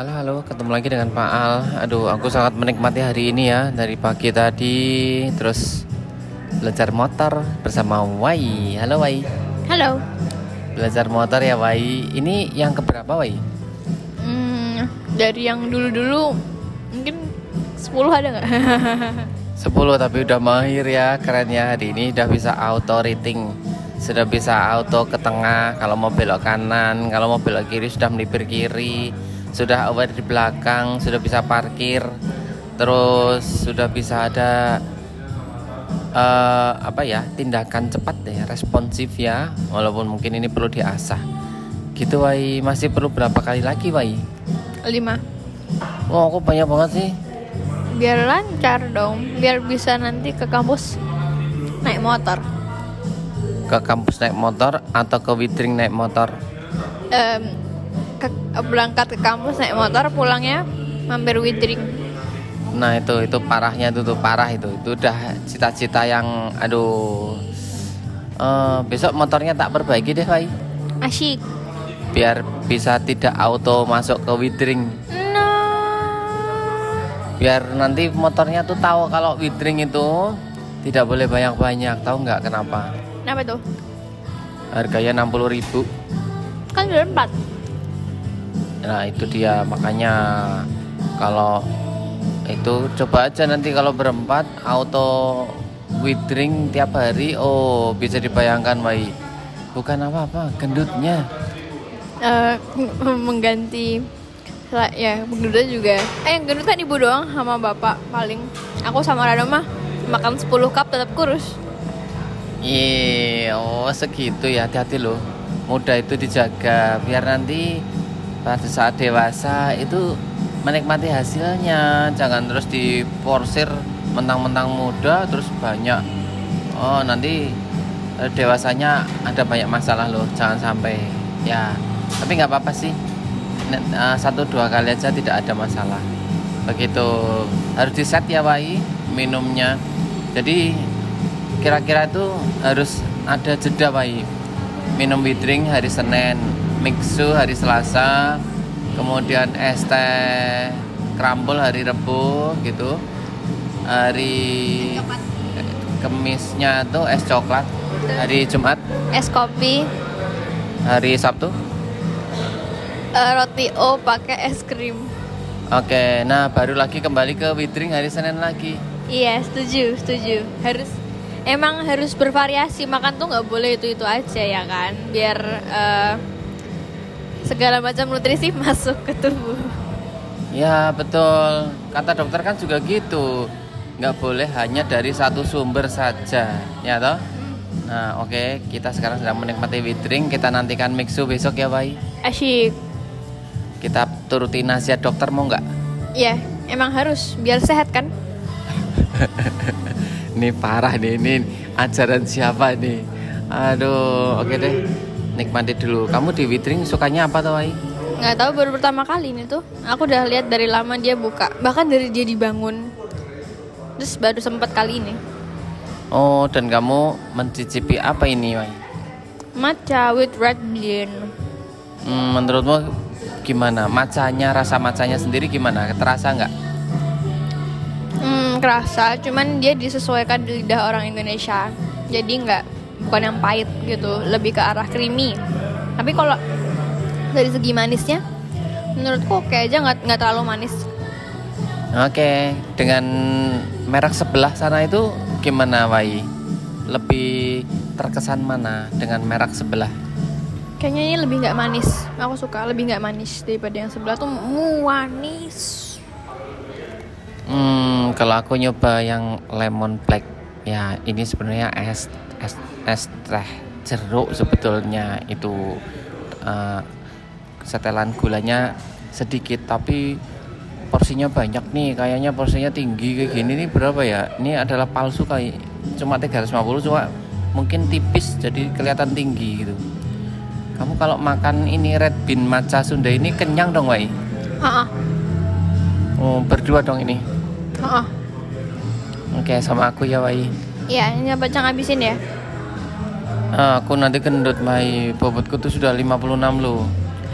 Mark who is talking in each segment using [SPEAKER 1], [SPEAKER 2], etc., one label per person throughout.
[SPEAKER 1] Halo halo, ketemu lagi dengan Pak Al. Aduh, aku sangat menikmati hari ini ya dari pagi tadi terus belajar motor bersama Wai. Halo Wai.
[SPEAKER 2] Halo.
[SPEAKER 1] Belajar motor ya Wai. Ini yang keberapa Wai?
[SPEAKER 2] Hmm, dari yang dulu-dulu mungkin 10 ada nggak?
[SPEAKER 1] 10 tapi udah mahir ya, keren ya hari ini udah bisa auto rating. Sudah bisa auto ke tengah kalau mau belok kanan, kalau mau belok kiri sudah melipir kiri sudah aware di belakang, sudah bisa parkir, terus sudah bisa ada uh, apa ya tindakan cepat deh, responsif ya, walaupun mungkin ini perlu diasah. Gitu Wai, masih perlu berapa kali lagi Wai?
[SPEAKER 2] Lima.
[SPEAKER 1] Oh, kok banyak banget sih?
[SPEAKER 2] Biar lancar dong, biar bisa nanti ke kampus naik motor.
[SPEAKER 1] Ke kampus naik motor atau ke Widring naik motor?
[SPEAKER 2] Um, ke, berangkat ke kampus naik motor pulangnya mampir widring.
[SPEAKER 1] Nah itu itu parahnya itu tuh parah itu. Itu udah cita-cita yang aduh uh, besok motornya tak perbaiki deh Fai.
[SPEAKER 2] Asyik
[SPEAKER 1] biar bisa tidak auto masuk ke widring.
[SPEAKER 2] No.
[SPEAKER 1] biar nanti motornya tuh tahu kalau widring itu tidak boleh banyak-banyak. Tahu nggak kenapa?
[SPEAKER 2] Kenapa tuh?
[SPEAKER 1] Harganya 60 ribu.
[SPEAKER 2] Kan udah empat
[SPEAKER 1] Nah itu dia. Makanya kalau itu coba aja nanti kalau berempat auto withering tiap hari. Oh bisa dibayangkan Wai. Bukan apa-apa gendutnya.
[SPEAKER 2] Uh, mengganti ya gendutnya juga. Eh yang gendut kan ibu doang sama bapak paling. Aku sama Rano mah makan 10 cup tetap kurus.
[SPEAKER 1] Iya oh segitu ya. Hati-hati loh. Muda itu dijaga. Biar nanti pada saat dewasa itu menikmati hasilnya. Jangan terus diporsir mentang-mentang muda terus banyak oh nanti eh, dewasanya ada banyak masalah loh jangan sampai ya. Tapi nggak apa-apa sih. Eh, satu dua kali aja tidak ada masalah. Begitu. Harus di set ya Wai minumnya. Jadi kira-kira itu harus ada jeda Wai. Minum drink hari Senin mixu hari Selasa kemudian es teh krambol hari Rebu gitu. Hari Kemisnya tuh es coklat hari Jumat.
[SPEAKER 2] Es kopi.
[SPEAKER 1] Hari Sabtu.
[SPEAKER 2] Uh, roti O pakai es krim.
[SPEAKER 1] Oke, nah baru lagi kembali ke Widring hari Senin lagi.
[SPEAKER 2] Iya, setuju, setuju. Harus emang harus bervariasi. Makan tuh nggak boleh itu itu aja ya kan, biar uh, segala macam nutrisi masuk ke tubuh.
[SPEAKER 1] Ya betul, kata dokter kan juga gitu, nggak boleh hanya dari satu sumber saja, ya toh? Nah oke, okay. kita sekarang sedang menikmati withdring, kita nantikan mixu besok ya, Wai.
[SPEAKER 2] Asyik.
[SPEAKER 1] Kita turuti nasihat dokter mau nggak?
[SPEAKER 2] Iya, emang harus biar sehat kan?
[SPEAKER 1] ini parah nih, ini ajaran siapa nih? Aduh, oke okay deh nikmati dulu. Kamu di Witring sukanya apa tuh, Wai?
[SPEAKER 2] Nggak tahu baru pertama kali ini tuh. Aku udah lihat dari lama dia buka. Bahkan dari dia dibangun. Terus baru sempat kali ini.
[SPEAKER 1] Oh, dan kamu mencicipi apa ini, Wai?
[SPEAKER 2] Matcha with red bean.
[SPEAKER 1] Hmm, menurutmu gimana? Macanya, rasa macanya sendiri gimana? Terasa nggak?
[SPEAKER 2] Hmm, kerasa. Cuman dia disesuaikan di lidah orang Indonesia. Jadi nggak bukan yang pahit gitu lebih ke arah creamy. Tapi kalau dari segi manisnya menurutku oke aja nggak nggak terlalu manis.
[SPEAKER 1] Oke dengan merek sebelah sana itu gimana Wai? Lebih terkesan mana dengan merek sebelah?
[SPEAKER 2] Kayaknya ini lebih nggak manis. Aku suka lebih nggak manis daripada yang sebelah tuh manis.
[SPEAKER 1] Hmm kalau aku nyoba yang lemon black ya ini sebenarnya es es es teh jeruk sebetulnya itu uh, setelan gulanya sedikit tapi porsinya banyak nih kayaknya porsinya tinggi kayak gini nih berapa ya? Ini adalah palsu kayak cuma 350 cuma mungkin tipis jadi kelihatan tinggi gitu. Kamu kalau makan ini red bean matcha Sunda ini kenyang dong Wai? Oh berdua dong ini? Oke sama aku ya Wai.
[SPEAKER 2] Iya ini baca ngabisin ya
[SPEAKER 1] Ah, aku nanti gendut Mai bobotku tuh sudah 56 loh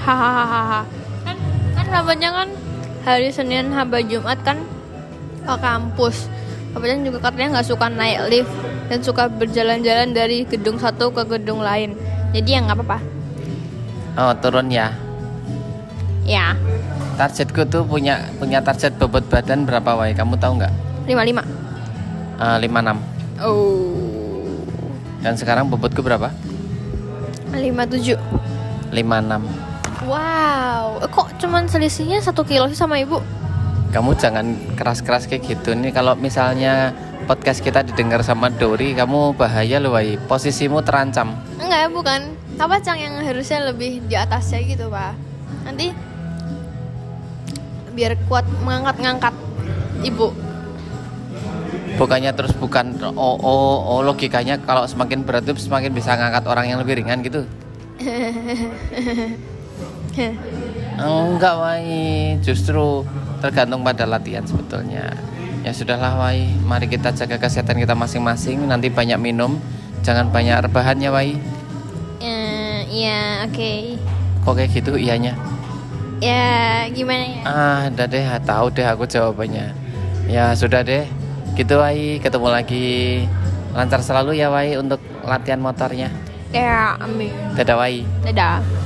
[SPEAKER 2] hahaha kan kan Sahabatnya kan hari Senin haba Jumat kan ke kampus. Sahabatnya juga katanya nggak suka naik lift dan suka berjalan-jalan dari gedung satu ke gedung lain. Jadi ya nggak apa-apa.
[SPEAKER 1] Oh turun ya.
[SPEAKER 2] Ya,
[SPEAKER 1] Targetku tuh punya punya target bobot badan berapa wai? Kamu tahu nggak?
[SPEAKER 2] 55.
[SPEAKER 1] Eh, 56
[SPEAKER 2] Oh.
[SPEAKER 1] Dan sekarang bobotku berapa?
[SPEAKER 2] 57.
[SPEAKER 1] 56
[SPEAKER 2] Wow, eh, kok cuman selisihnya satu kilo sih sama ibu?
[SPEAKER 1] Kamu jangan keras-keras kayak gitu nih Kalau misalnya podcast kita didengar sama Dori Kamu bahaya loh wai Posisimu terancam
[SPEAKER 2] Enggak, bukan. Apa Cang yang harusnya lebih di atasnya gitu, Pak? Nanti biar kuat mengangkat-ngangkat ibu.
[SPEAKER 1] Bukannya terus bukan oh, oh, oh logikanya kalau semakin berat itu semakin bisa ngangkat orang yang lebih ringan gitu? Enggak Wai. Justru tergantung pada latihan sebetulnya. Ya sudahlah Wai. Mari kita jaga kesehatan kita masing-masing. Nanti banyak minum. Jangan banyak rebahan ya Wai.
[SPEAKER 2] Eh, ya, oke.
[SPEAKER 1] Kok kayak gitu? Ianya.
[SPEAKER 2] Ya, gimana ya?
[SPEAKER 1] Ah udah deh. Tahu deh aku jawabannya. Ya sudah deh Gitu Wai Ketemu lagi Lancar selalu ya Wai Untuk latihan motornya
[SPEAKER 2] Ya, amin.
[SPEAKER 1] Dadah Wai
[SPEAKER 2] Dadah.